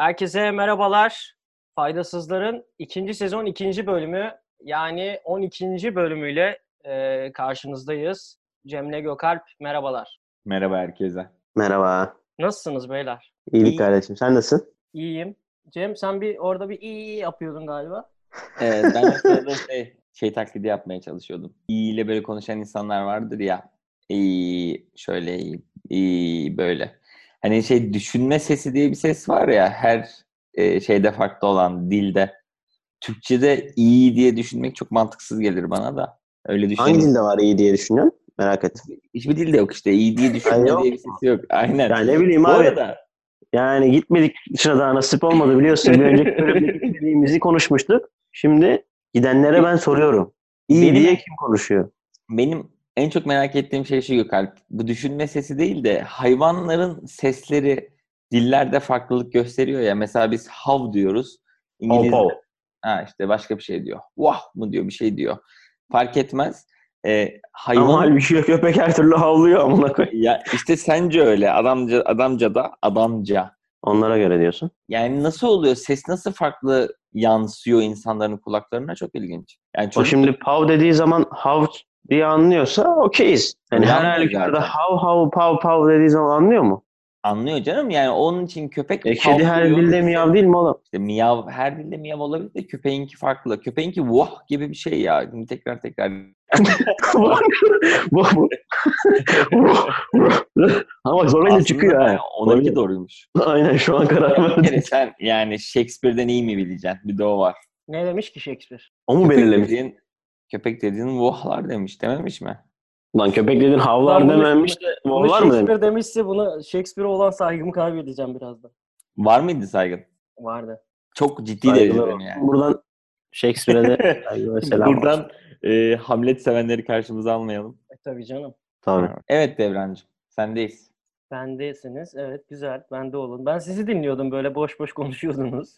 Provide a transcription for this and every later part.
Herkese merhabalar. Faydasızların ikinci sezon ikinci bölümü yani 12. bölümüyle e, karşınızdayız. Cemile Gökalp merhabalar. Merhaba herkese. Merhaba. Nasılsınız beyler? İyilik İyi. kardeşim. Sen nasılsın? İyiyim. Cem sen bir orada bir iyi iyi yapıyordun galiba. Evet, ben sırada şey, şey taklidi yapmaya çalışıyordum. İyi ile böyle konuşan insanlar vardır ya. İyi, şöyle iyi, iyi böyle. Hani şey düşünme sesi diye bir ses var ya her e, şeyde farklı olan dilde. Türkçe'de iyi diye düşünmek çok mantıksız gelir bana da. Öyle Hangi düşünüyorum. dilde var iyi diye düşünüyorsun? Merak ettim. Hiçbir dilde yok işte. İyi diye düşünme diye bir ses yok. Aynen. Ya ne bileyim Bu abi. arada Yani gitmedik dışarıda nasip olmadı biliyorsun. Bir önceki bölümde gitmediğimizi konuşmuştuk. Şimdi gidenlere ben soruyorum. İyi Benim- diye kim konuşuyor? Benim en çok merak ettiğim şey şu Gökalp. Bu düşünme sesi değil de hayvanların sesleri dillerde farklılık gösteriyor ya. Mesela biz hav diyoruz. İngilizce. Hav hav. Ha işte başka bir şey diyor. Vah mı diyor bir şey diyor. Fark etmez. Ee, Ama hayvan halbuki köpek her türlü havlıyor amına ya işte sence öyle adamca adamca da adamca. Onlara göre diyorsun. Yani nasıl oluyor? Ses nasıl farklı yansıyor insanların kulaklarına? Çok ilginç. Yani O çocuk- şimdi pav dediği zaman hav diye anlıyorsa okeyiz. Yani her halükarda hav hav pav pav dediği zaman anlıyor mu? anlıyor canım. Yani onun için köpek E kedi her dilde miyav değil mi oğlum? İşte miyav her dilde miyav olabilir de köpeğinki farklı. Köpeğinki vah gibi bir şey ya. Şimdi tekrar tekrar. Ama Aslında çıkıyor ha. Onunki doğruymuş. Aynen şu an karar verdim. Yani sen yani Shakespeare'den iyi mi bileceksin? Bir de o var. Ne demiş ki Shakespeare? O mu belirlemiş? Köpek dediğin vahlar demiş dememiş mi? Lan köpek dedin havlar Lan bunu- dememiş de Bunu vollar mı demiş? Shakespeare demişse bunu Shakespeare'e olan saygımı kaybedeceğim birazdan. Var mıydı saygın? Vardı. Çok ciddi Saygılar derecede olsun. mi yani? Buradan Shakespeare'e de selam olsun. Buradan e, Hamlet sevenleri karşımıza almayalım. E, tabii canım. Tabii. Evet Devrancığım. Sendeyiz. Bendesiniz. Evet güzel. Bende olun. Ben sizi dinliyordum böyle boş boş konuşuyordunuz.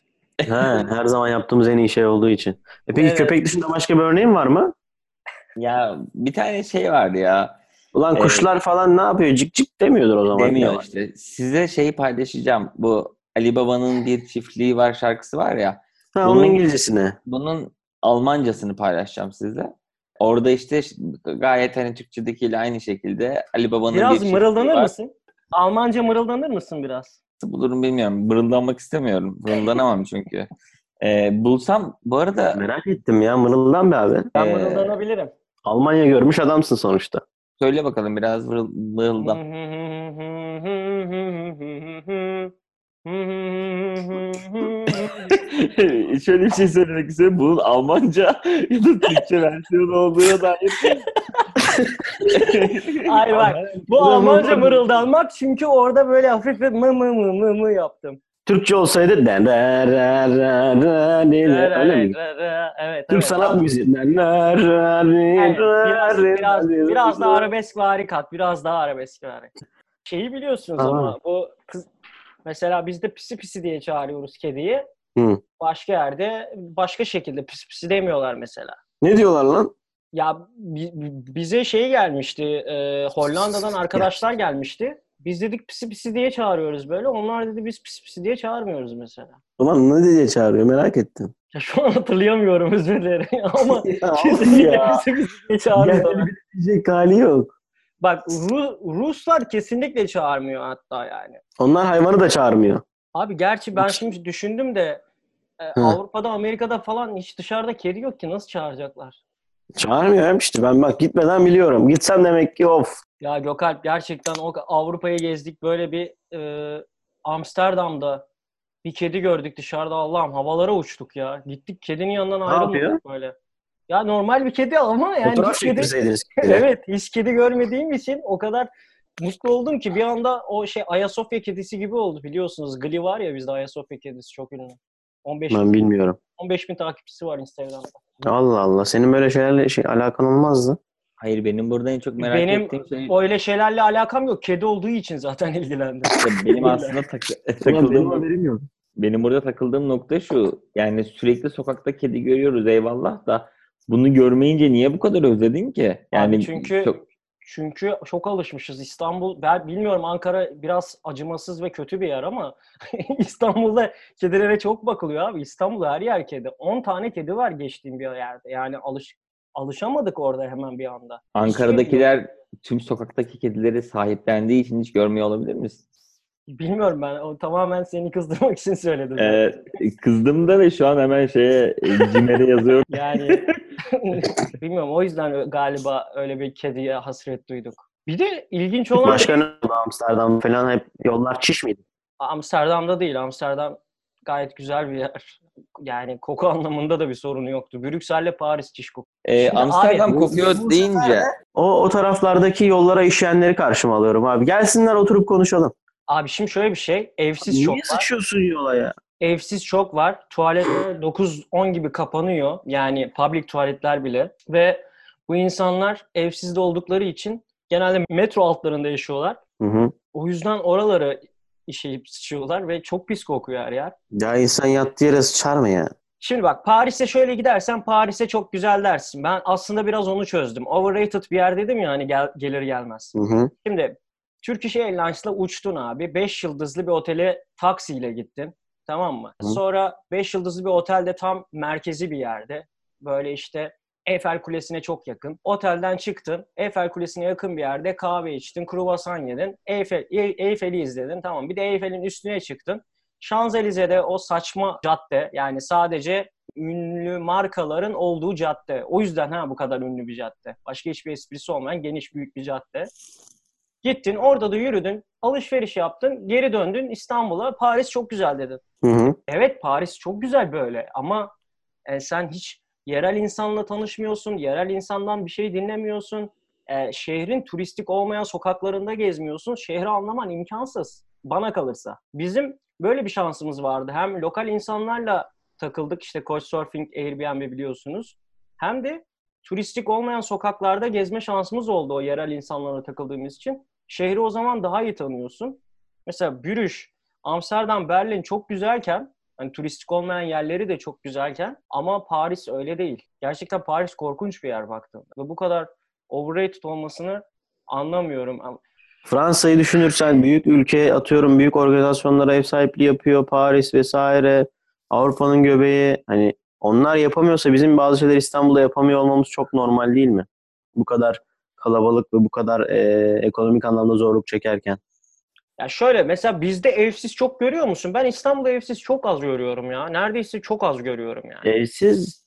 Ha, her zaman yaptığımız en iyi şey olduğu için. E peki Evet. köpek dışında başka bir örneğin var mı? Ya bir tane şey vardı ya. Ulan Evet. kuşlar falan ne yapıyor? Cik cik demiyordur o zaman. Demiyor Yani. işte. Size şeyi paylaşacağım. Bu Ali Baba'nın bir çiftliği var şarkısı var ya. Ha, onun Bunun- İngilizcesine. Bunun Almancasını paylaşacağım size. Orada işte gayet hani Türkçedekiyle aynı şekilde Ali Baba'nın bir Biraz çiftliği mırıldanır var. mısın? Almanca mırıldanır mısın biraz? Nasıl bulurum bilmiyorum. Mırıldanmak istemiyorum. Mırıldanamam çünkü. Ee, bulsam bu arada Merak ettim ya mırıldan be abi. Ben Ee, mırıldanabilirim. Almanya görmüş adamsın sonuçta. söyle bakalım biraz mırıl, mırıldan. Şöyle bir şey söylemek istiyorum. Bunun Almanca ya da Türkçe versiyonu olduğuna dair. Hayır bak. Bu Almanca mırıldanmak çünkü orada böyle hafif bir mı mı mı mı mı yaptım. Türkçe olsaydı den ra ra ra ra diye öyle mi? Evet, Türk sanat müziği. Den ra ra ra biraz, biraz, ra biraz ra. daha arabesk vari kat. Biraz daha arabesk vari. Şeyi biliyorsunuz ama bu kız mesela bizde pisi pisi diye çağırıyoruz kediyi. Hı. Başka yerde başka şekilde pisi pisi demiyorlar mesela. Ne diyorlar lan? Ya bi- bi- bize şey gelmişti. e, Hollanda'dan arkadaşlar gelmişti. Biz dedik pisi pisi diye çağırıyoruz böyle. Onlar dedi biz pisi pisi diye çağırmıyoruz mesela. Ulan ne diye çağırıyor merak ettim. Ya şu an hatırlayamıyorum özür dilerim ama Ya, kesinlikle ya. pisi pisi diye çağırıyorlar. Yani diyecek hali yok. Bak Ru- Ruslar kesinlikle çağırmıyor hatta yani. Onlar hayvanı da çağırmıyor. Abi gerçi ben şimdi düşündüm de e, Hı. Avrupa'da Amerika'da falan hiç dışarıda kedi yok ki nasıl çağıracaklar? Çağırmıyor hem işte ben bak gitmeden biliyorum. Gitsem demek ki of. Ya Gökalp gerçekten o Avrupa'yı gezdik böyle bir e, Amsterdam'da bir kedi gördük dışarıda Allah'ım havalara uçtuk ya. Gittik kedinin yanından ayrılmadık yapıyor? böyle. Ya normal bir kedi ama yani Fotoğraf hiç kedi, evet hiç kedi görmediğim için o kadar mutlu oldum ki bir anda o şey Ayasofya kedisi gibi oldu biliyorsunuz. Gli var ya bizde Ayasofya kedisi çok ünlü. 15 Ben bilmiyorum. 15 bin takipçisi var Instagram'da. Allah Allah. Senin böyle şeylerle şey, alakan olmazdı. Hayır benim burada en çok merak Benim ettiğim şey öyle şeylerle alakam yok. Kedi olduğu için zaten ilgilendim. işte benim aslında takı- benim takıldığım haberim yok. Benim burada takıldığım nokta şu. Yani sürekli sokakta kedi görüyoruz eyvallah da bunu görmeyince niye bu kadar özledin ki? Yani çünkü- çok Çünkü çok alışmışız. İstanbul, ben bilmiyorum Ankara biraz acımasız ve kötü bir yer ama İstanbul'da kedilere çok bakılıyor abi. İstanbul'da her yer kedi. 10 tane kedi var geçtiğim bir yerde. Yani alış alışamadık orada hemen bir anda. Ankara'dakiler tüm sokaktaki kedileri sahiplendiği için hiç görmüyor olabilir misin? Bilmiyorum ben. O tamamen seni kızdırmak için söyledim. Ee, kızdım da ve şu an hemen şeye Cimer'e yazıyorum. Yani bilmiyorum o yüzden galiba öyle bir kediye hasret duyduk. Bir de ilginç olan Başka ne oldu Amsterdam falan hep yollar çiş miydi? Amsterdam'da değil. Amsterdam gayet güzel bir yer. Yani koku anlamında da bir sorunu yoktu. Brüksel'le Paris çiş koku. Ee, Şimdi Amsterdam abi, kokuyor bu deyince sefer O, o taraflardaki yollara işeyenleri karşıma alıyorum abi. Gelsinler oturup konuşalım. Abi şimdi şöyle bir şey. Evsiz Niye çok var. sıçıyorsun yola ya? Evsiz çok var. Tuvaletler 9-10 gibi kapanıyor. Yani public tuvaletler bile. Ve bu insanlar evsizde oldukları için genelde metro altlarında yaşıyorlar. Hı hı. O yüzden oraları işeyip sıçıyorlar ve çok pis kokuyor her yer. Ya insan yattığı yere sıçar mı ya? Şimdi bak Paris'e şöyle gidersen Paris'e çok güzel dersin. Ben aslında biraz onu çözdüm. Overrated bir yer dedim ya hani gel, gelir gelmez. Hı hı. Şimdi Turkish Airlines'la uçtun abi. 5 yıldızlı bir otele taksiyle gittin. Tamam mı? Hı. Sonra 5 yıldızlı bir otelde tam merkezi bir yerde. Böyle işte Eiffel Kulesi'ne çok yakın. Otelden çıktın. Eiffel Kulesi'ne yakın bir yerde kahve içtin. Kruvasan yedin. Eiffel, Eiffel'i izledin. Tamam. Bir de Eiffel'in üstüne çıktın. Şanzelize'de o saçma cadde yani sadece ünlü markaların olduğu cadde. O yüzden ha bu kadar ünlü bir cadde. Başka hiçbir esprisi olmayan geniş büyük bir cadde. Gittin orada da yürüdün, alışveriş yaptın, geri döndün İstanbul'a. Paris çok güzel dedin. Hı hı. Evet Paris çok güzel böyle ama e, sen hiç yerel insanla tanışmıyorsun, yerel insandan bir şey dinlemiyorsun. E, şehrin turistik olmayan sokaklarında gezmiyorsun. Şehri anlaman imkansız bana kalırsa. Bizim böyle bir şansımız vardı. Hem lokal insanlarla takıldık işte Couchsurfing, Airbnb biliyorsunuz. Hem de turistik olmayan sokaklarda gezme şansımız oldu o yerel insanlarla takıldığımız için. Şehri o zaman daha iyi tanıyorsun. Mesela Brüş, Amsterdam, Berlin çok güzelken hani turistik olmayan yerleri de çok güzelken ama Paris öyle değil. Gerçekten Paris korkunç bir yer baktığımda. Ve bu kadar overrated olmasını anlamıyorum. Fransa'yı düşünürsen büyük ülke atıyorum büyük organizasyonlara ev sahipliği yapıyor. Paris vesaire. Avrupa'nın göbeği. Hani onlar yapamıyorsa bizim bazı şeyler İstanbul'da yapamıyor olmamız çok normal değil mi? Bu kadar kalabalık ve bu kadar e, ekonomik anlamda zorluk çekerken. Ya şöyle mesela bizde evsiz çok görüyor musun? Ben İstanbul'da evsiz çok az görüyorum ya. Neredeyse çok az görüyorum yani. Evsiz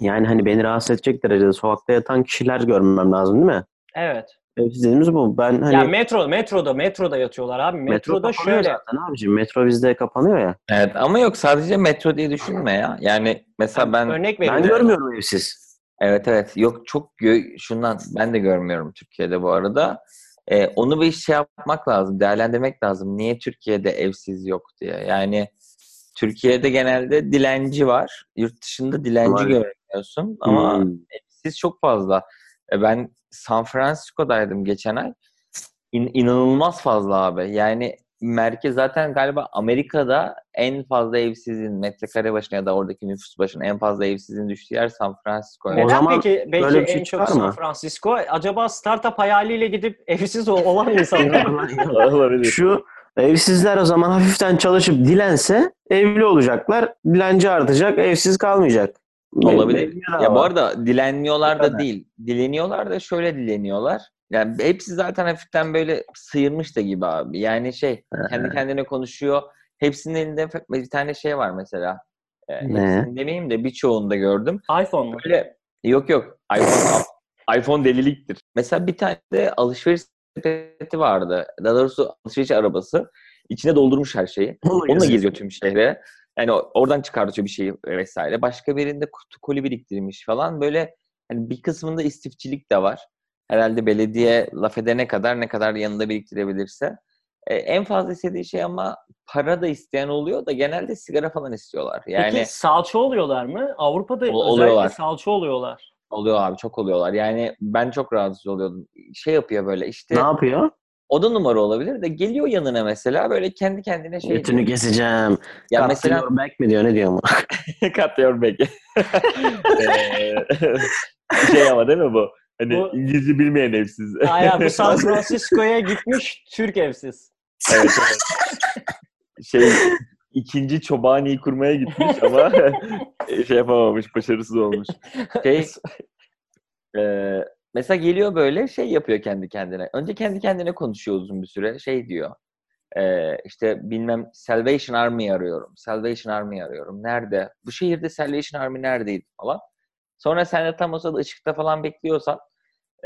yani hani beni rahatsız edecek derecede sokakta yatan kişiler görmem lazım değil mi? Evet. Evsiz dediğimiz bu. Ben hani ya metro, metroda, metroda yatıyorlar abi. metro Metroda kapanıyor şöyle. zaten abicim. Metro bizde kapanıyor ya. evet ama yok sadece metro diye düşünme ya. Yani mesela ben Örnek Ben veriyorum. görmüyorum evsiz. Evet evet. Yok çok gö- şundan ben de görmüyorum Türkiye'de bu arada. Ee, onu bir şey yapmak lazım, değerlendirmek lazım. Niye Türkiye'de evsiz yok diye. Yani Türkiye'de genelde dilenci var. Yurt dışında dilenci görmüyorsun ama Hmm. evsiz çok fazla. E, Ben San Francisco'daydım geçen ay. İn- inanılmaz fazla abi. Yani merkez zaten galiba Amerika'da en fazla evsizin metrekare başına ya da oradaki nüfus başına en fazla evsizin düştüğü yer San Francisco. O Neden zaman peki, belki böyle bir şey en çok San? Francisco? Acaba startup hayaliyle gidip evsiz ol- olan insanlar mı? Olabilir. Şu evsizler o zaman hafiften çalışıp dilense evli olacaklar. Dilenci artacak, evsiz kalmayacak. Olabilir. Ya bu arada dilenmiyorlar da değil. Dileniyorlar da şöyle dileniyorlar. Yani hepsi zaten hafiften böyle sıyırmış da gibi abi. Yani şey kendi kendine konuşuyor. Hepsinin elinde bir tane şey var mesela. Ne? hepsini demeyeyim de birçoğunda gördüm. iPhone mu? Böyle yok yok. iPhone iPhone deliliktir. Mesela bir tane de alışveriş sepeti vardı. Daha doğrusu alışveriş arabası. İçine doldurmuş her şeyi. Onunla geziyor tüm şehre. Yani oradan çıkartıyor bir şeyi vesaire. Başka birinde kutu koli biriktirmiş falan. Böyle hani bir kısmında istifçilik de var. Herhalde belediye laf edene kadar ne kadar yanında biriktirebilirse. E, en fazla istediği şey ama para da isteyen oluyor da genelde sigara falan istiyorlar. Yani Peki salça oluyorlar mı? Avrupa'da özellikle oluyorlar. salça oluyorlar. oluyor abi çok oluyorlar. Yani ben çok rahatsız oluyordum. Şey yapıyor böyle işte Ne yapıyor? oda numara olabilir de geliyor yanına mesela böyle kendi kendine şey Götünü diyor. keseceğim. Ya Cut mesela your back mi diyor ne diyor mu? Cut your back. Eee, şey ama değil mi bu? Hani Bu- İngilizce bilmeyen evsiz. Aya bu San Francisco'ya gitmiş Türk evsiz. evet, evet. Şey ikinci çobaniyi kurmaya gitmiş ama şey yapamamış, başarısız olmuş. Şey e, mesela geliyor böyle şey yapıyor kendi kendine. Önce kendi kendine konuşuyor uzun bir süre. Şey diyor. e, işte bilmem Salvation Army arıyorum. Salvation Army arıyorum. Nerede? Bu şehirde Salvation Army neredeydi falan. Sonra sen de tam o sırada ışıkta falan bekliyorsan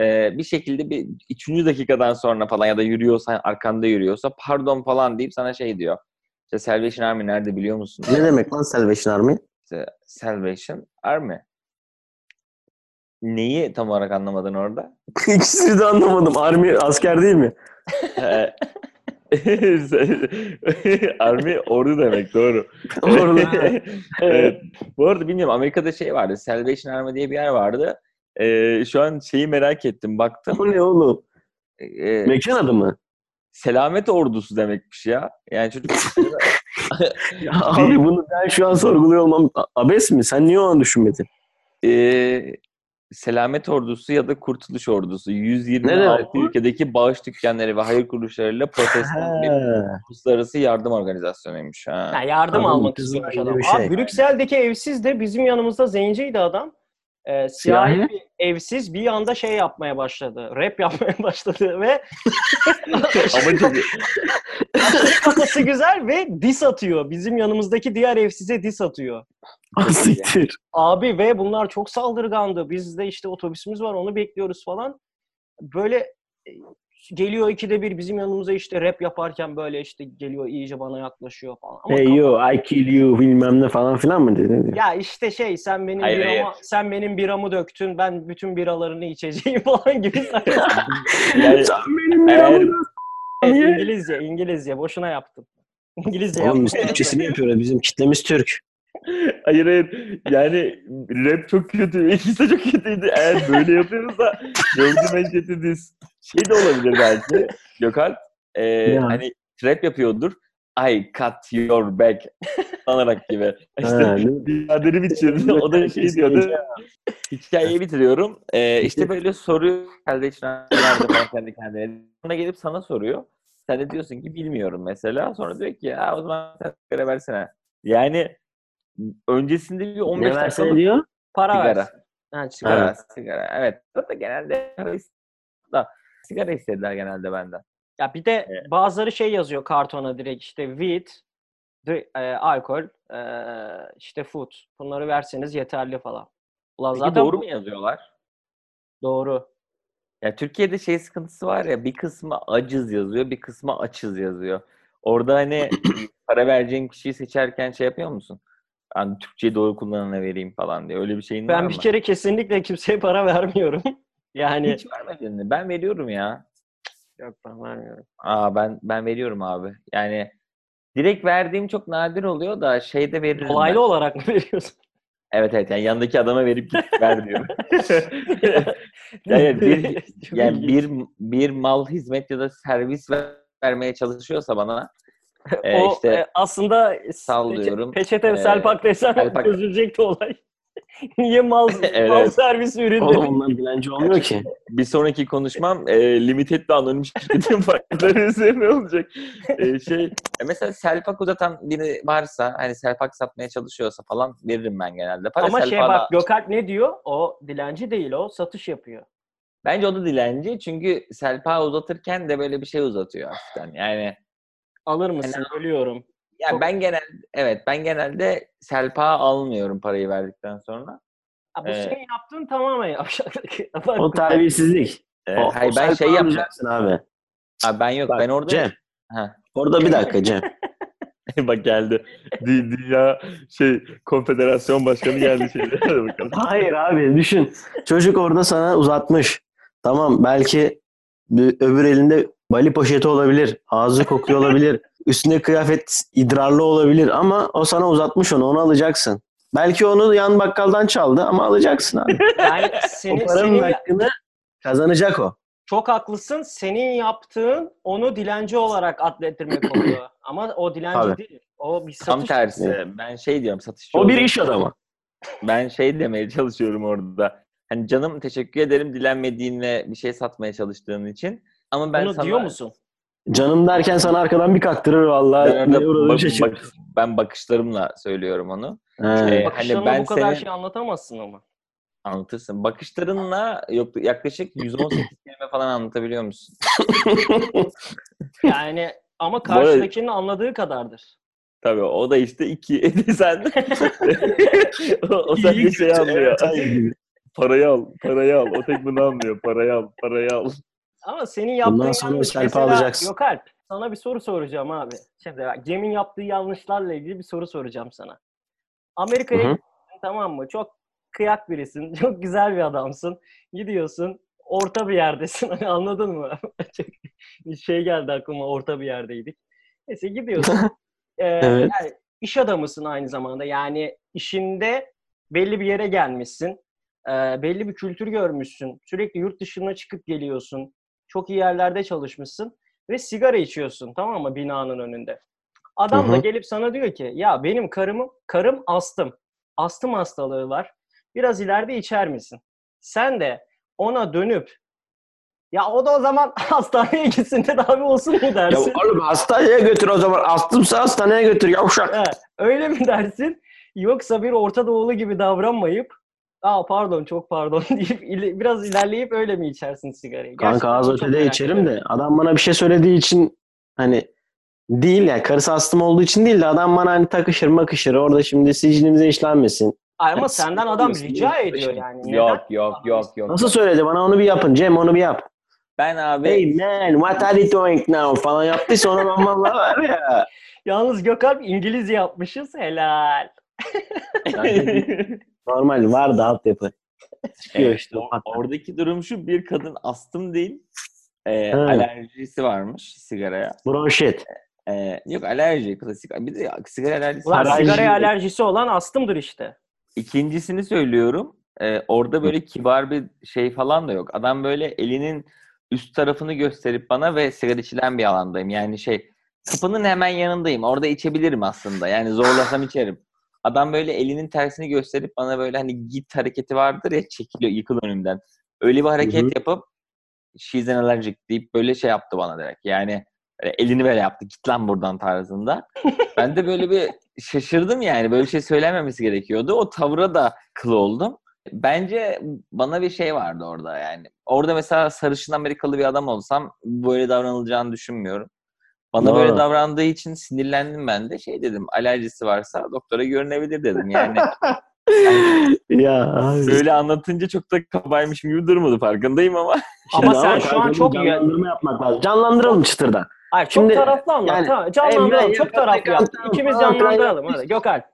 e, bir şekilde bir üçüncü dakikadan sonra falan ya da yürüyorsan arkanda yürüyorsa pardon falan deyip sana şey diyor. İşte Salvation Army nerede biliyor musun? Ne demek lan Salvation Army? İşte Salvation Army. Neyi tam olarak anlamadın orada? İkisini de anlamadım. Army asker değil mi? Army ordu demek doğru. Ordu. evet. Bu arada bilmiyorum Amerika'da şey vardı. Salvation Army diye bir yer vardı. Ee, şu an şeyi merak ettim. Baktım. Bu ne oğlum? Ee, Mekan adı mı? selamet ordusu demekmiş ya. Yani çocuk Ya abi bunu ben şu an sorguluyor olmam abes mi? Sen niye o an düşünmedin? Ee, Selamet Ordusu ya da Kurtuluş Ordusu Ne 126 demek bu? ülkedeki bağış dükkanları ve hayır kuruluşlarıyla protestan bir uluslararası yardım organizasyonuymuş. Ha. Ha, yardım Anladım, almak istiyormuş adam. bir şey. Abi Brüksel'deki evsiz de bizim yanımızda zenciydi adam. Ee, siyahi Siyahi? bir evsiz bir anda şey yapmaya başladı. Rap yapmaya başladı ve kafası güzel ve dis atıyor. Bizim yanımızdaki diğer evsize dis atıyor. Siktir. Abi ve bunlar çok saldırgandı. Biz de işte otobüsümüz var onu bekliyoruz falan. Böyle e, geliyor ikide bir bizim yanımıza işte rap yaparken böyle işte geliyor iyice bana yaklaşıyor falan. Ama Hey kafa- yo I kill you bilmem ne falan filan mı dedi? Ya işte şey sen benim Hayır, birama, hayır. sen benim biramı döktün ben bütün biralarını içeceğim falan gibi. yani Sen benim eğer- bir Niye? İngilizce, İngilizce boşuna yaptım. İngilizce Oğlum yaptım. Türkçesini yapıyoruz. Bizim kitlemiz Türk. hayır hayır yani rap çok kötü. İkisi de çok kötüydü. Eğer böyle yapıyorsa gördüğüm en kötü diz. Şey de olabilir belki. Gökalp e, Ya. hani rap yapıyordur. I cut your back sanarak gibi. İşte biraderim için o da şey diyordu. Hikayeyi bitiriyorum. Ee, işte böyle soruyor. Kardeşler nerede falan kendi kendine. Sonra gelip sana soruyor. Sen de diyorsun ki bilmiyorum mesela. Sonra diyor ki ya o zaman sen sigara versene. Yani öncesinde bir 15 Ne dakikalık diyor? Para sigara. ver. Ha, sigara. Sigara, sigara. Evet. O da genelde sigara istediler genelde benden. Ya bir de Evet. bazıları şey yazıyor kartona direkt işte weed, dri- e, alkol, e, işte food. Bunları verseniz yeterli falan. Ulan Peki zaten doğru mu yazıyorlar? Doğru. Ya Türkiye'de şey sıkıntısı var ya bir kısmı acız yazıyor, bir kısmı açız yazıyor. Orada hani para vereceğin kişiyi seçerken şey yapıyor musun? Hani Türkçeyi doğru kullanana vereyim falan diye. Öyle bir şeyin var Ben mı? bir kere kesinlikle kimseye para vermiyorum. Yani Hiç vermedin? Ben veriyorum ya. yok ben vermiyorum. Aa ben ben veriyorum abi. Yani direkt verdiğim çok nadir oluyor da şeyde veririm Dolaylı ben. olarak mı veriyorsun? Evet evet yani yanındaki adama verip git ver diyorum. Evet, bir- yani bir bir mal hizmet ya da servis ver- vermeye çalışıyorsa bana e, o işte e, aslında sallıyorum. Peçete Ee, Selpak desem çözülecekti olay. Niye mal, Evet. mal servis ürünleri? Oğlum ondan dilenci olmuyor ki. bir sonraki konuşmam e, limited ve anonim şirketin faydaları üzerine olacak. E, şey e, mesela selpak uzatan biri varsa hani selpak satmaya çalışıyorsa falan veririm ben genelde. Para Ama şey bak Gökalp ne diyor? O dilenci değil o satış yapıyor. Bence o da dilenci çünkü selpağı uzatırken de böyle bir şey uzatıyor hafiften. Yani Alır mısın? Ölüyorum. Ya Çok- ben genel evet ben genelde selpağı almıyorum parayı verdikten sonra. Ha, bu Ee, senin yaptığın tamamen yavşaklık. O terbiyesizlik. E, O- hayır o ben şey alacaksın abi. Abi ben yok Bak, ben orada Cem. Ha. Orada bir dakika Cem. Bak geldi. Dü- Dünya şey konfederasyon başkanı geldi. Hadi bakalım. Hayır abi düşün. Çocuk orada sana uzatmış. Tamam belki bir- öbür elinde bali poşeti olabilir. Ağzı kokuyor olabilir. Üstünde kıyafet idrarlı olabilir ama o sana uzatmış onu. Onu alacaksın. Belki onu yan bakkaldan çaldı ama alacaksın abi. Yani o senin, paranın senin hakkını kazanacak o. çok haklısın. Senin yaptığın onu dilenci olarak adlettirmek oluyor. Ama o dilenci Tabii. değil. O bir Tam satış. tersi. Ben şey diyorum satışçı O bir iş adamı. Ben şey demeye çalışıyorum orada. Hani canım teşekkür ederim dilenmediğinle bir şey satmaya çalıştığın için. Ama ben Bunu sana diyor musun? Canım derken sana arkadan bir kaktırır vallahi. ben, bak- bak- ben bakışlarımla söylüyorum onu. He. Ee, hani ben bu kadar senin- şey anlatamazsın ama. Anlatırsın. Bakışlarınla yok yaklaşık 118 kelime falan anlatabiliyor musun? Yani ama karşıdakinin anladığı kadardır. Tabii o da işte iki. Sen o, o sadece şey anlıyor. Parayı al, parayı al. O tek bunu anlıyor. Parayı al, parayı al. Ama senin yaptığın Bundan sonra yanlış. Mesela alacaksın. Gökalp sana bir soru soracağım abi. Şimdi bak, Cem'in yaptığı yanlışlarla ilgili bir soru soracağım sana. Amerika'ya Hı hı. gittin, tamam mı? Çok kıyak birisin. Çok güzel bir adamsın. Gidiyorsun. Orta bir yerdesin. Anladın mı? Bir şey geldi aklıma. Orta bir yerdeydik. Neyse gidiyorsun. Ee, Evet. yani iş adamısın aynı zamanda. Yani işinde belli bir yere gelmişsin. Ee, belli bir kültür görmüşsün. Sürekli yurt dışına çıkıp geliyorsun. Çok iyi yerlerde çalışmışsın. Ve sigara içiyorsun tamam mı binanın önünde. Adam da gelip sana diyor ki ya benim karımı, karım astım. Astım hastalığı var. Biraz ileride içer misin? Sen de ona dönüp ya o da o zaman hastaneye gitsin tedavi olsun mu Ya dersin? oğlum hastaneye götür o zaman. Astımsa hastaneye götür yavşak. He, öyle mi dersin? Yoksa bir Orta Doğulu gibi davranmayıp Aa pardon çok pardon deyip biraz ilerleyip öyle mi içersin sigarayı? Kanka Gerçekten az bunu çok ötede merak içerim ediyorum. de adam bana bir şey söylediği için hani değil ya karısı astım olduğu için değil de adam bana hani takışır makışır orada şimdi sicilimize işlenmesin. Ay, Ama Yani senden adam rica ediyor yani. Neden? Yok yok yok yok. Nasıl söyledi bana onu bir yapın Cem onu bir yap. Ben abi Hey man what are you doing now falan yaptıysa ona ben vallahi var ya. Yalnız Gökalp İngilizce yapmışız. Helal. Normal var da altyapı. Çıkıyor Evet, işte. o- oradaki durum şu bir kadın astım değil e, alerjisi varmış sigaraya. Bronşit. E, yok alerji klasik. Bir de sigara alerjisi. Ulan Alerji- sigaraya alerjisi olan astımdır işte. İkincisini söylüyorum. Ee, orada böyle kibar bir şey falan da yok. Adam böyle elinin üst tarafını gösterip bana ve sigara içilen bir alandayım. Yani şey kapının hemen yanındayım. Orada içebilirim aslında. Yani zorlasam içerim. Adam böyle elinin tersini gösterip bana böyle hani git hareketi vardır ya çekiliyor yıkıl önümden. Öyle bir hareket Hı hı. yapıp she's an allergic deyip böyle şey yaptı bana direkt. Yani elini böyle yaptı. Git lan buradan tarzında. Ben de böyle bir şaşırdım yani. Böyle bir şey söylememesi gerekiyordu. O tavra da kıl oldum. Bence bana bir şey vardı orada yani. Orada mesela sarışın Amerikalı bir adam olsam böyle davranılacağını düşünmüyorum. Bana böyle davrandığı için sinirlendim ben de. Şey dedim alerjisi varsa doktora görünebilir dedim. Yani ya abi. böyle anlatınca çok da kabaymışım gibi durmadı farkındayım ama. Ama sen şu an çok. Canlandırma yapmak lazım. Canlandıralım çıtırdan. Hayır çok Şimdi, taraflı anlat. yani, tamam. Canlandıralım. Çok taraflı yap. İkimiz canlandıralım. Hadi Gökalp.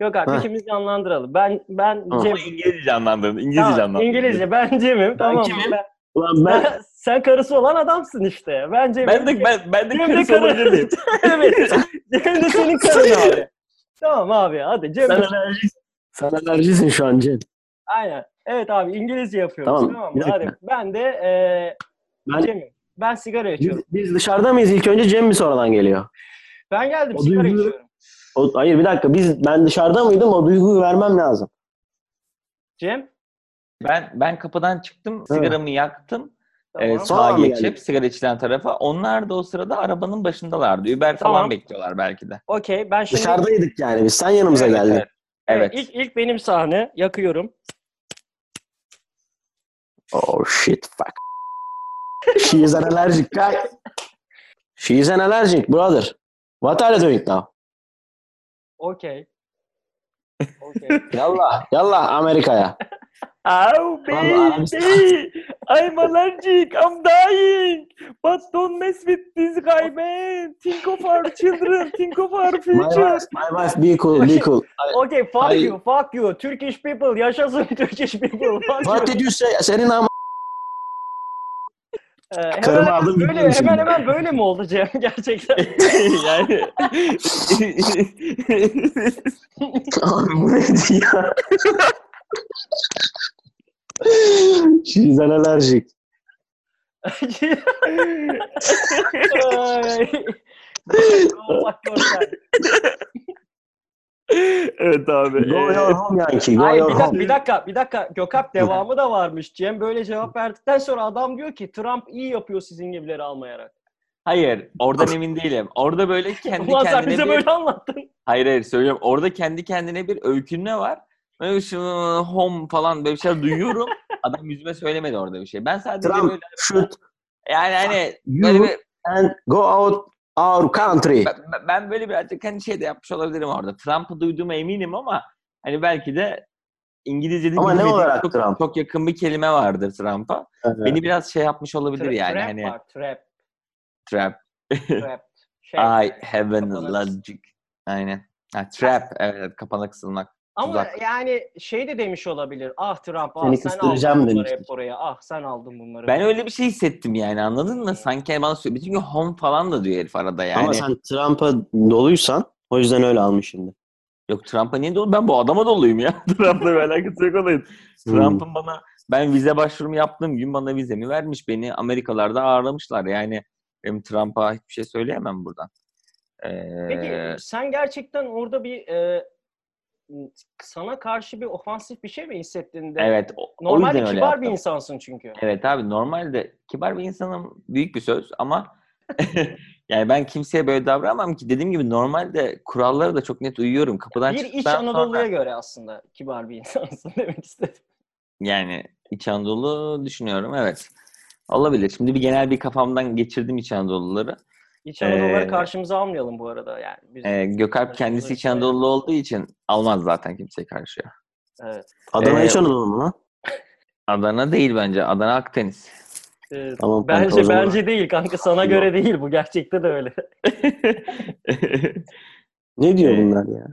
Gökalp Heh. ikimiz canlandıralım. Ben ben. Cem. İngilizce canlandırın. İngilizce Tamam, canlandırın. İngilizce. Ben Cem'im. tamam. kimim? Ben, Ulan ben ben- sen karısı olan adamsın işte. Ben Cem'im. Ben de ben, ben de Cem karısı karı. olabilir miyim? evet. Cem de senin karın abi. Tamam abi hadi Cem sen alerjisin. Sen alerjisin şu an Cem. Aynen. Evet abi İngilizce yapıyoruz. Tamam, Tamam, mı? dakika. Hadi. Ben de eee Ben- Cem'im. Ben sigara Biz, içiyorum. biz dışarıda mıyız ilk önce Cem mi sonradan geliyor? Ben geldim O sigara duygu- içiyorum. O, hayır bir dakika biz ben dışarıda mıydım o duyguyu vermem lazım. Cem. Ben ben kapıdan çıktım, sigaramı yaktım. Tamam. Sonra sağa geçip geldik? sigara içilen tarafa. Onlar da o sırada arabanın başındalardı. Uber Tamam. falan bekliyorlar belki de. Okey. Ben şimdi Dışarıdaydık yani biz sen yanımıza Evet, geldin. evet. Evet. ilk, ilk benim sahne yakıyorum. Oh shit fuck. She is an allergic guy. She is an allergic brother. What are you doing now? Okey. Okey. Yallah, yallah Amerika'ya. Oh Vallahi baby, I'm allergic, I'm dying. But don't mess with this guy, man. Think of our children, think of our My future. wife, my wife be cool, be cool. Okey. Fuck Hayır. you. Fuck you. Turkish people. Yaşasın Turkish people. Fuck What you. did you say? Senin ama Ee, hemen, hemen böyle, gidiyorum şimdi. hemen hemen böyle mi oldu Cem? Gerçekten. yani Abi bu neydi ya? She is an allergic. Evet abi. Go your home Yankee. Go Hayır your bir dakika, home. bir dakika, bir dakika. Gökalp devamı da varmış. Cem böyle cevap verdikten sonra adam diyor ki Trump iyi yapıyor sizin gibileri almayarak. Hayır, oradan emin değilim. Orada böyle kendi Ulan sen kendine bize bir... böyle anlattın. Hayır hayır söylüyorum. Orada kendi kendine bir öykünme var. Home falan böyle bir şeyler duyuyorum. Adam yüzüme söylemedi orada bir şey. Ben sadece Trump böyle should yani hani böyle bir and go out our country. ben, ben böyle birazcık hani şey de yapmış olabilirim orada. Trump'ı duyduğuma eminim ama hani belki de İngilizce'de Ama ne olarak çok, Trump? çok yakın bir kelime vardır Trump'a. Beni biraz şey yapmış olabilir Tra- yani trap hani var, trap, trap. trap. Şey, I have an logic. Aynen. Ha, trap. Evet, kapana kısılmak. Ama tuzak. yani şey de demiş olabilir. Ah Trump, ah Seni sen aldın bunları hep oraya. Ah sen aldın bunları. Ben öyle bir şey hissettim yani anladın mı? Sanki bana söylüyor. Bütün gün home falan da diyor herif arada yani. Ama sen Trump'a doluysan o yüzden öyle almışsın. Yok Trump'a niye dolu? Ben bu adama doluyum ya. Trump'la bir alakası yok olayın. Hmm. Trump'ın bana ben vize başvurumu yaptığım gün bana vizemi vermiş. Beni Amerikalarda ağırlamışlar. Yani benim Trump'a hiçbir şey söyleyemem buradan. Ee, Peki sen gerçekten orada bir e, sana karşı bir ofansif bir şey mi hissettin de? evet. O, o Normalde öyle kibar bir insansın çünkü. Evet abi normalde kibar bir insanım büyük bir söz ama yani ben kimseye böyle davranmam ki dediğim gibi normalde kurallara da çok net uyuyorum. Kapıdan Bir iç Anadolu'ya sonra göre aslında kibar bir insansın demek istedim. yani İç Anadolu düşünüyorum evet. Olabilir. Şimdi bir genel bir kafamdan geçirdim İç Anadoluları. İç Anadolu'ları Ee, karşımıza almayalım bu arada yani. Biz, Ee, Gökalp kendisi İç Anadolu olduğu için almaz zaten kimseye karşıya. evet. Adana Ee, İç Anadolu mu lan? Adana değil bence. Adana Akdeniz. Evet. Tamam kanka, bence değil kanka sana Yok. göre değil bu gerçekte de öyle. Ne diyor bunlar ya?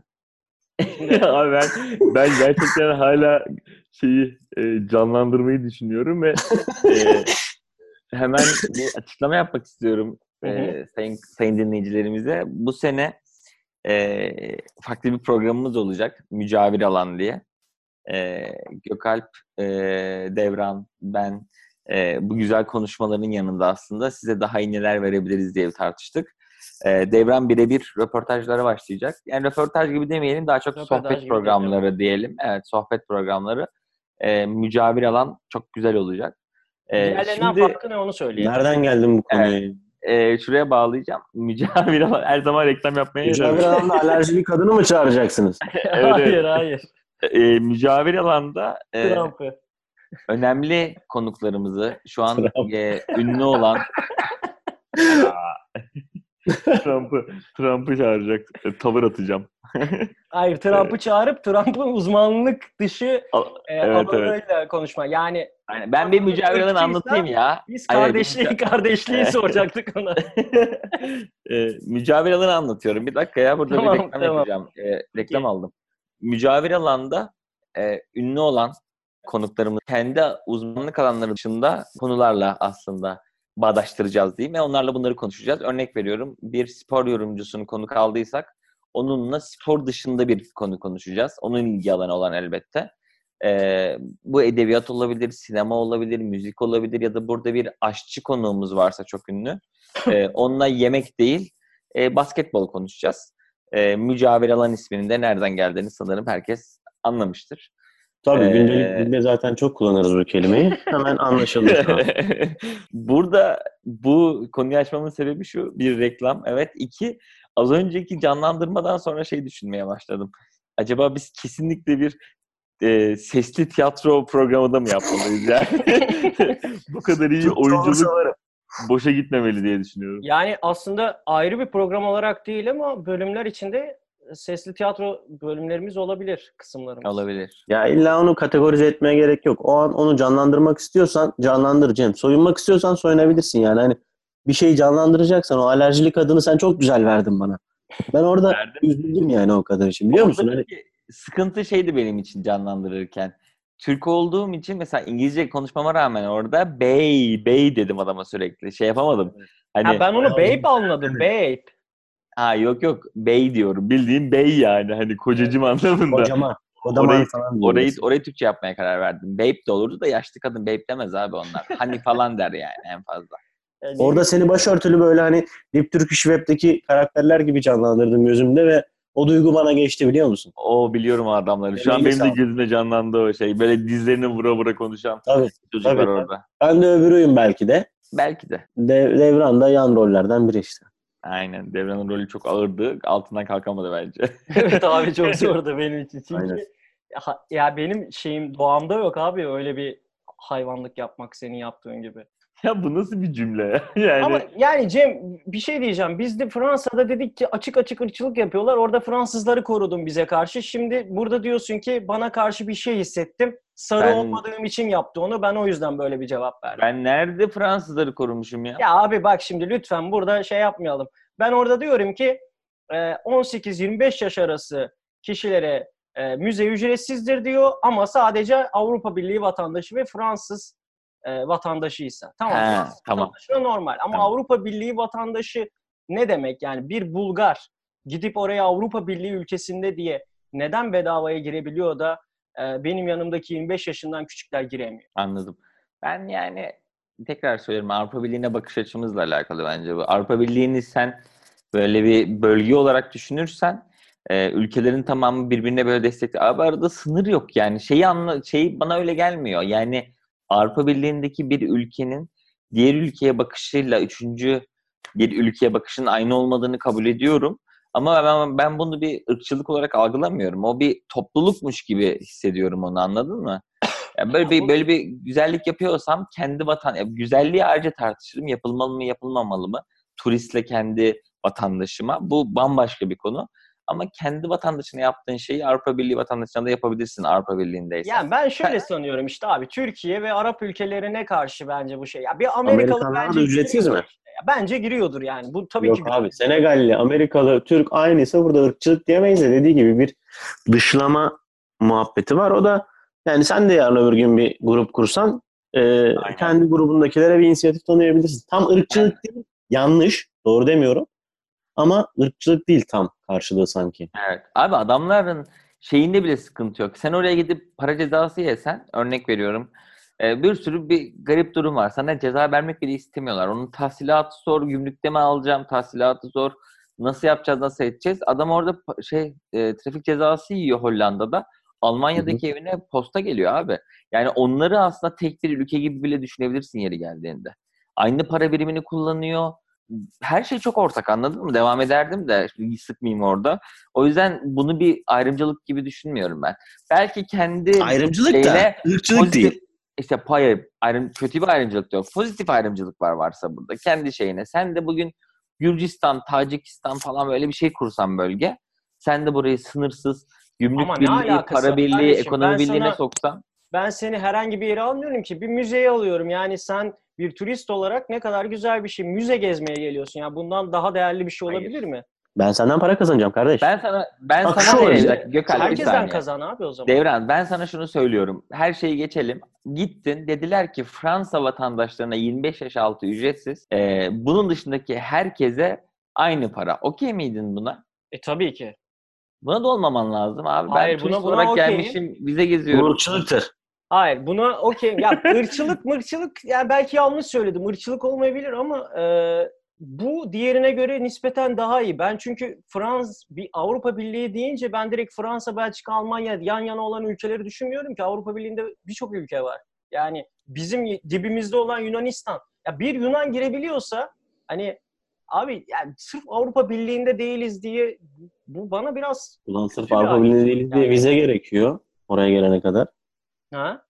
Abi ben, ben gerçekten hala şeyi e, canlandırmayı düşünüyorum ve e, hemen bir açıklama yapmak istiyorum Hı hı. e, sayın, sayın dinleyicilerimize. Bu sene e, farklı bir programımız olacak. Mücavir Alan diye. E, Gökalp, e, Devran, ben e, bu güzel konuşmaların yanında aslında size daha iyi neler verebiliriz diye tartıştık. E, Devran birebir röportajlara başlayacak. Yani röportaj gibi demeyelim daha çok Röportaj sohbet programları diyelim. Evet sohbet programları. E, mücavir alan çok güzel olacak. E, Diğerlerinden şimdi farkı ne onu söyleyelim. Nereden geldin bu konuya? E, şuraya bağlayacağım. Mücavir alan her zaman reklam yapmaya Mücavir alanda alerjili kadını mı çağıracaksınız? Evet, hayır evet. hayır. E, mücavir alanda e, Trump'ı. önemli konuklarımızı şu an e, ünlü olan Trump'ı Trump'ı çağıracak. E, tavır atacağım. Hayır Trump'ı çağırıp Trump'ın uzmanlık dışı Al- e, Evet, alanıyla konuşma. Yani Aynen. Ben bir Irkçıysa- anlatayım ya. biz Hayır, kardeşliği müca- kardeşliği soracaktık ona. e, mücavir alanı anlatıyorum. Bir dakika ya burada Tamam, bir reklam tamam. yapacağım. E, reklam aldım. Mücavir alanda e, ünlü olan konuklarımız kendi uzmanlık alanları dışında konularla aslında bağdaştıracağız diyeyim ve onlarla bunları konuşacağız. Örnek veriyorum bir spor yorumcusunu konuk aldıysak onunla spor dışında bir konu konuşacağız. Onun ilgi alanı olan elbette. Ee, bu edebiyat olabilir, sinema olabilir, müzik olabilir ya da burada bir aşçı konuğumuz varsa çok ünlü. Ee, onunla yemek değil, e, basketbol konuşacağız. Ee, mücavir alan isminin de nereden geldiğini sanırım herkes anlamıştır. Tabii Ee, gündelik dilde zaten çok kullanırız bu kelimeyi. Hemen anlaşıldı. Burada bu konuyu açmamın sebebi şu. Bir reklam. Evet. iki az önceki canlandırmadan sonra şey düşünmeye başladım. Acaba biz kesinlikle bir e, sesli tiyatro programı da mı yapmalıyız yani? bu kadar iyi oyunculuk boşa gitmemeli diye düşünüyorum. Yani aslında ayrı bir program olarak değil ama bölümler içinde sesli tiyatro bölümlerimiz olabilir kısımlarımız. Olabilir. Ya illa onu kategorize etmeye gerek yok. O an onu canlandırmak istiyorsan canlandır Cem. Soyunmak istiyorsan soyunabilirsin yani. Hani bir şeyi canlandıracaksan o alerjili kadını sen çok güzel verdin bana. Ben orada üzüldüm yani o kadar için biliyor musun? Hani sıkıntı şeydi benim için canlandırırken. Türk olduğum için mesela İngilizce konuşmama rağmen orada bey, bey dedim adama sürekli. Şey yapamadım. Hani, Ha, ben onu babe anladım. Babe. Ha yok yok bey diyorum. Bildiğin bey yani hani kocacım anlamında. kocaman. Kodaman Orayı- falan Orayı orayı Türkçe yapmaya karar verdim. Babe de olurdu da yaşlı kadın babe demez abi onlar. Hani falan der yani en fazla. Yani Orada seni başörtülü böyle hani Deep Turkish Web'deki karakterler gibi canlandırdım gözümde ve O duygu bana geçti biliyor musun? O biliyorum o adamları. Şu an benim de gözümde canlandı o şey. Böyle dizlerini vura vura konuşan Tabii. çocuklar Tabii. orada. Ben de öbürüyüm belki de. Belki de. De- Devran da yan rollerden biri işte. Aynen. Devran'ın rolü çok ağırdı. Altından kalkamadı bence. evet abi çok zordu benim için. Çünkü Aynen. ya, ya benim şeyim doğamda yok abi öyle bir hayvanlık yapmak senin yaptığın gibi. ya bu nasıl bir cümle ya? Yani Ama yani Cem bir şey diyeceğim. Biz de Fransa'da dedik ki açık açık ırkçılık yapıyorlar. Orada Fransızları korudun bize karşı. Şimdi burada diyorsun ki bana karşı bir şey hissettim. Sarı Ben- olmadığım için yaptı onu. Ben o yüzden böyle bir cevap verdim. ben nerede Fransızları korumuşum ya? Ya abi bak şimdi lütfen burada şey yapmayalım. Ben orada diyorum ki e, 18-25 yaş arası kişilere e, müze ücretsizdir diyor ama sadece Avrupa Birliği vatandaşı ve Fransız e, vatandaşıysa. Tamam. He, Fransız tamam. vatandaşı da normal ama Tamam. Avrupa Birliği vatandaşı ne demek? Yani bir Bulgar gidip oraya Avrupa Birliği ülkesinde diye neden bedavaya girebiliyor da e, benim yanımdaki 25 yaşından küçükler giremiyor? Anladım. Ben yani tekrar söylüyorum Avrupa Birliği'ne bakış açımızla alakalı bence bu. Avrupa Birliği'ni sen böyle bir bölge olarak düşünürsen e, ülkelerin tamamı birbirine böyle destek. Abi arada sınır yok yani. Şeyi anla şey bana öyle gelmiyor. Yani Avrupa Birliği'ndeki bir ülkenin diğer ülkeye bakışıyla üçüncü bir ülkeye bakışın aynı olmadığını kabul ediyorum. Ama ben, ben bunu bir ırkçılık olarak algılamıyorum. O bir toplulukmuş gibi hissediyorum onu anladın mı? Ya böyle bir böyle bir güzellik yapıyorsam kendi vatan ya güzelliği ayrıca tartışırım. Yapılmalı mı, yapılmamalı mı? Turistle kendi vatandaşıma. Bu bambaşka bir konu. Ama kendi vatandaşına yaptığın şeyi Avrupa Birliği vatandaşına da yapabilirsin Avrupa Birliği'ndeysen. Yani ben şöyle sanıyorum işte abi Türkiye ve Arap ülkelerine karşı bence bu şey. Ya bir Amerikalı Amerikanlar bence da ücretsiz mi? ya. Bence giriyordur yani. Bu tabii Yok ki abi Senegalli, Amerikalı, Türk aynıysa burada ırkçılık diyemeyiz de dediği gibi bir dışlama muhabbeti var. O da yani sen de yarın öbür gün bir grup kursan e, kendi grubundakilere bir inisiyatif tanıyabilirsin. Tam ırkçılık değil, yanlış, doğru demiyorum. Ama ırkçılık değil tam karşılığı sanki. Evet. Abi adamların şeyinde bile sıkıntı yok. Sen oraya gidip para cezası yesen, örnek veriyorum. e, bir sürü bir garip durum var. Sana ceza vermek bile istemiyorlar. Onun tahsilatı zor, gümrükte mi alacağım, tahsilatı zor. Nasıl yapacağız, nasıl edeceğiz? Adam orada şey e, trafik cezası yiyor Hollanda'da. Almanya'daki evine posta geliyor abi. Yani onları aslında tek bir ülke gibi bile düşünebilirsin yeri geldiğinde. Aynı para birimini kullanıyor. Her şey çok ortak anladın mı? Devam ederdim de şimdi sıkmayayım orada. O yüzden bunu bir ayrımcılık gibi düşünmüyorum ben. Belki kendi Ayrımcılık da şeyine ırkçılık pozitif- değil. işte pay ayrım kötü bir ayrımcılık yok. Pozitif ayrımcılık var varsa burada kendi şeyine. Sen de bugün Gürcistan, Tacikistan falan böyle bir şey kursan bölge. Sen de burayı sınırsız gümrük Ama birliği, para birliği, kardeşim? ekonomi birliğine sana- soksan. ben seni herhangi bir yere almıyorum ki. Bir müzeye alıyorum. Yani sen bir turist olarak ne kadar güzel bir şey. Müze gezmeye geliyorsun. Ya bundan daha değerli bir şey Hayır. olabilir mi? Ben senden para kazanacağım kardeş. Ben sana ben Bak sana dakika, Gökhan bir Herkesten kazan abi o zaman. Devran ben sana şunu söylüyorum. Her şeyi geçelim. Gittin dediler ki Fransa vatandaşlarına 25 yaş altı ücretsiz. Ee, bunun dışındaki herkese aynı para. Okey miydin buna? E tabii ki. Buna da olmaman lazım abi. Hayır, ben buna- turist buna olarak okeyim. gelmişim. Bize geziyorum. Bu ırkçılıktır. Hayır buna okey. Ya ırkçılık mırkçılık yani belki yanlış söyledim. Irkçılık olmayabilir ama e, bu diğerine göre nispeten daha iyi. Ben çünkü Frans bir Avrupa Birliği deyince ben direkt Fransa, Belçika, Almanya yan yana olan ülkeleri düşünmüyorum ki Avrupa Birliği'nde birçok ülke var. Yani bizim dibimizde olan Yunanistan. Ya bir Yunan girebiliyorsa hani abi yani sırf Avrupa Birliği'nde değiliz diye bu bana biraz Ulan sırf Avrupa ayrım. Birliği değiliz diye Yani- vize gerekiyor oraya gelene kadar. Ha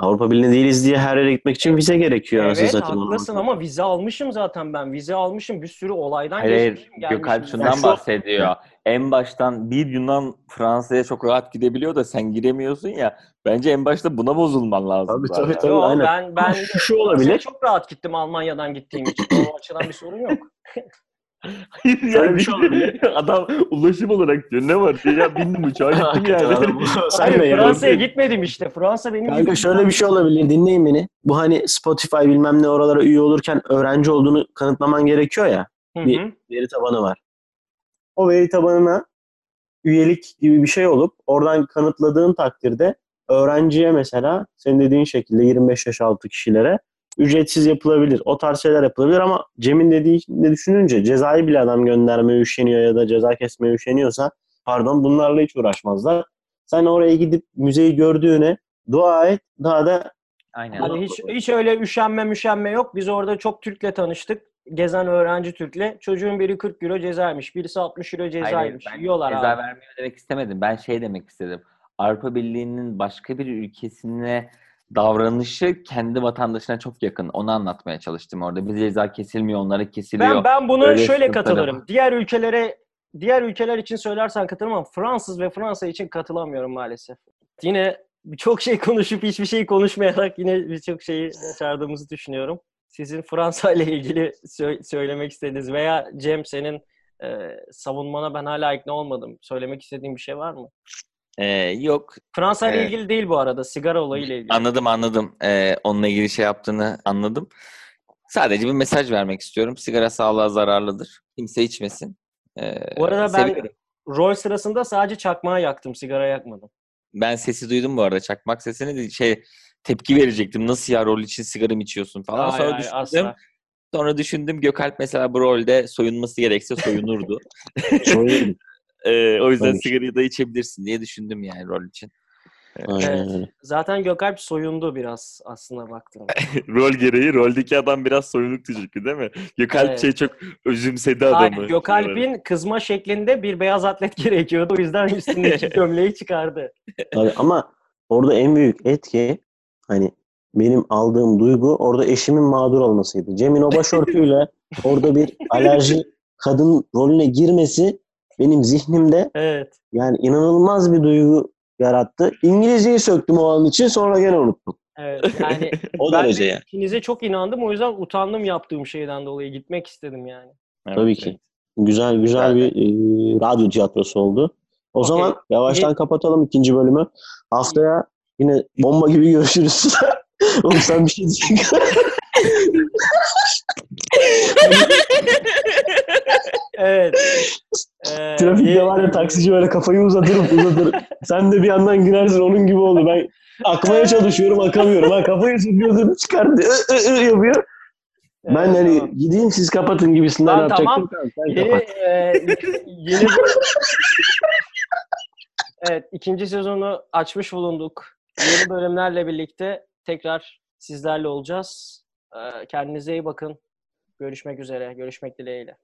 Avrupa Birliği değiliz diye her yere gitmek için vize gerekiyor. Evet satayım. haklısın ama vize almışım zaten ben. Vize almışım bir sürü olaydan Hayır, geçmişim. Gökalp gelmişim. şundan Yani şu- bahsediyor. En baştan bir Yunan Fransa'ya çok rahat gidebiliyor da sen giremiyorsun ya. Bence en başta buna bozulman lazım. Tabii, zaten. tabii, tabii. Yo, aynen. ben ben şu, şu olabilir. çok rahat gittim Almanya'dan gittiğim için. O açıdan bir sorun yok. Hayır Şöyle yani bir şey olabilir. Adam ulaşım olarak diyor. Ne var? Ya bindim uçağa gittim yani. Hayır ya. Fransa'ya gitmedim işte. Fransa benim Kanka şöyle bir şey olabilir. Dinleyin beni. Bu hani Spotify bilmem ne oralara üye olurken öğrenci olduğunu kanıtlaman gerekiyor ya. Hı bir- hı. Veri tabanı var. O veri tabanına üyelik gibi bir şey olup oradan kanıtladığın takdirde öğrenciye mesela senin dediğin şekilde 25 yaş altı kişilere ücretsiz yapılabilir. O tarz şeyler yapılabilir ama Cem'in dediğini düşününce cezayı bile adam göndermeye üşeniyor ya da ceza kesmeye üşeniyorsa pardon bunlarla hiç uğraşmazlar. Sen oraya gidip müzeyi gördüğüne dua et. Daha da Aynen. Hani hiç hiç öyle üşenme müşenme yok. Biz orada çok Türk'le tanıştık. Gezen öğrenci Türk'le. Çocuğun biri 40 euro cezaymış. Birisi 60 euro Hayır, cezaymış. ben Yiyorlar ceza abi. vermiyor demek istemedim. Ben şey demek istedim. Avrupa Birliği'nin başka bir ülkesine davranışı kendi vatandaşına çok yakın. Onu anlatmaya çalıştım orada. Bir ceza kesilmiyor, onlara kesiliyor. Ben ben bunu Öyle şöyle katılırım. var. Diğer ülkelere diğer ülkeler için söylersen katılmam. Fransız ve Fransa için katılamıyorum maalesef. Yine çok şey konuşup hiçbir şey konuşmayarak yine birçok şeyi başardığımızı düşünüyorum. Sizin Fransa ile ilgili sö- söylemek istediğiniz veya Cem senin e, savunmana ben hala ikna olmadım. Söylemek istediğin bir şey var mı? Ee, yok. Fransa ile Evet. ilgili değil bu arada. Sigara olayıyla ilgili. Anladım anladım. Ee, onunla ilgili şey yaptığını anladım. Sadece bir mesaj vermek istiyorum. Sigara sağlığa zararlıdır. Kimse içmesin. Ee, Bu arada ben seviyorum. rol sırasında sadece çakmağı yaktım. Sigara yakmadım. Ben sesi duydum bu arada. Çakmak sesini de şey tepki verecektim. Nasıl ya rol için sigara mı içiyorsun falan. Hayır, Sonra hayır, düşündüm. asla. Sonra düşündüm Gökalp mesela bu rolde soyunması gerekse soyunurdu. soyuyorum. Ee, o yüzden Tabii ki. sigarayı da içebilirsin diye düşündüm yani rol için. Aynen Evet. öyle. Zaten Gökalp soyundu biraz aslında baktığımda. rol gereği roldeki adam biraz soyunuktu çünkü değil mi? Gökalp Evet. şey çok özümsedi Hayır, Gökalp'in kızma şeklinde bir beyaz atlet gerekiyordu. O yüzden üstündeki gömleği çıkardı. Tabii ama orada en büyük etki hani benim aldığım duygu orada eşimin mağdur olmasıydı. Cem'in o başörtüyle orada bir alerji kadın rolüne girmesi benim zihnimde Evet. yani inanılmaz bir duygu yarattı. İngilizceyi söktüm o an için sonra gene unuttum. Evet. Yani O ben derece de yani. ikinize çok inandım. O yüzden utandım yaptığım şeyden dolayı. Gitmek istedim yani. Tabii ki. Güzel güzel bir e, radyo tiyatrosu oldu. O Okey. zaman yavaştan kapatalım ikinci bölümü. Haftaya yine bomba gibi görüşürüz. Oğlum sen bir şey diyeceksin. Evet. Ee, Trafikte iyi- var ya taksici böyle kafayı uzatırım uzatırım. Sen de bir yandan girersin onun gibi oldu. Ben akmaya çalışıyorum akamıyorum. Ha kafayı sokuyorsun çıkardı. Ü, ı, ı yapıyor. Ben Evet, hani tamam. gideyim siz kapatın gibisinden Lan yapacaktım. tamam. Tamam, sen Yeni, kapat. e, yeni Evet, ikinci sezonu açmış bulunduk. Yeni bölümlerle birlikte tekrar sizlerle olacağız. Ee, Kendinize iyi bakın. Görüşmek üzere. Görüşmek dileğiyle.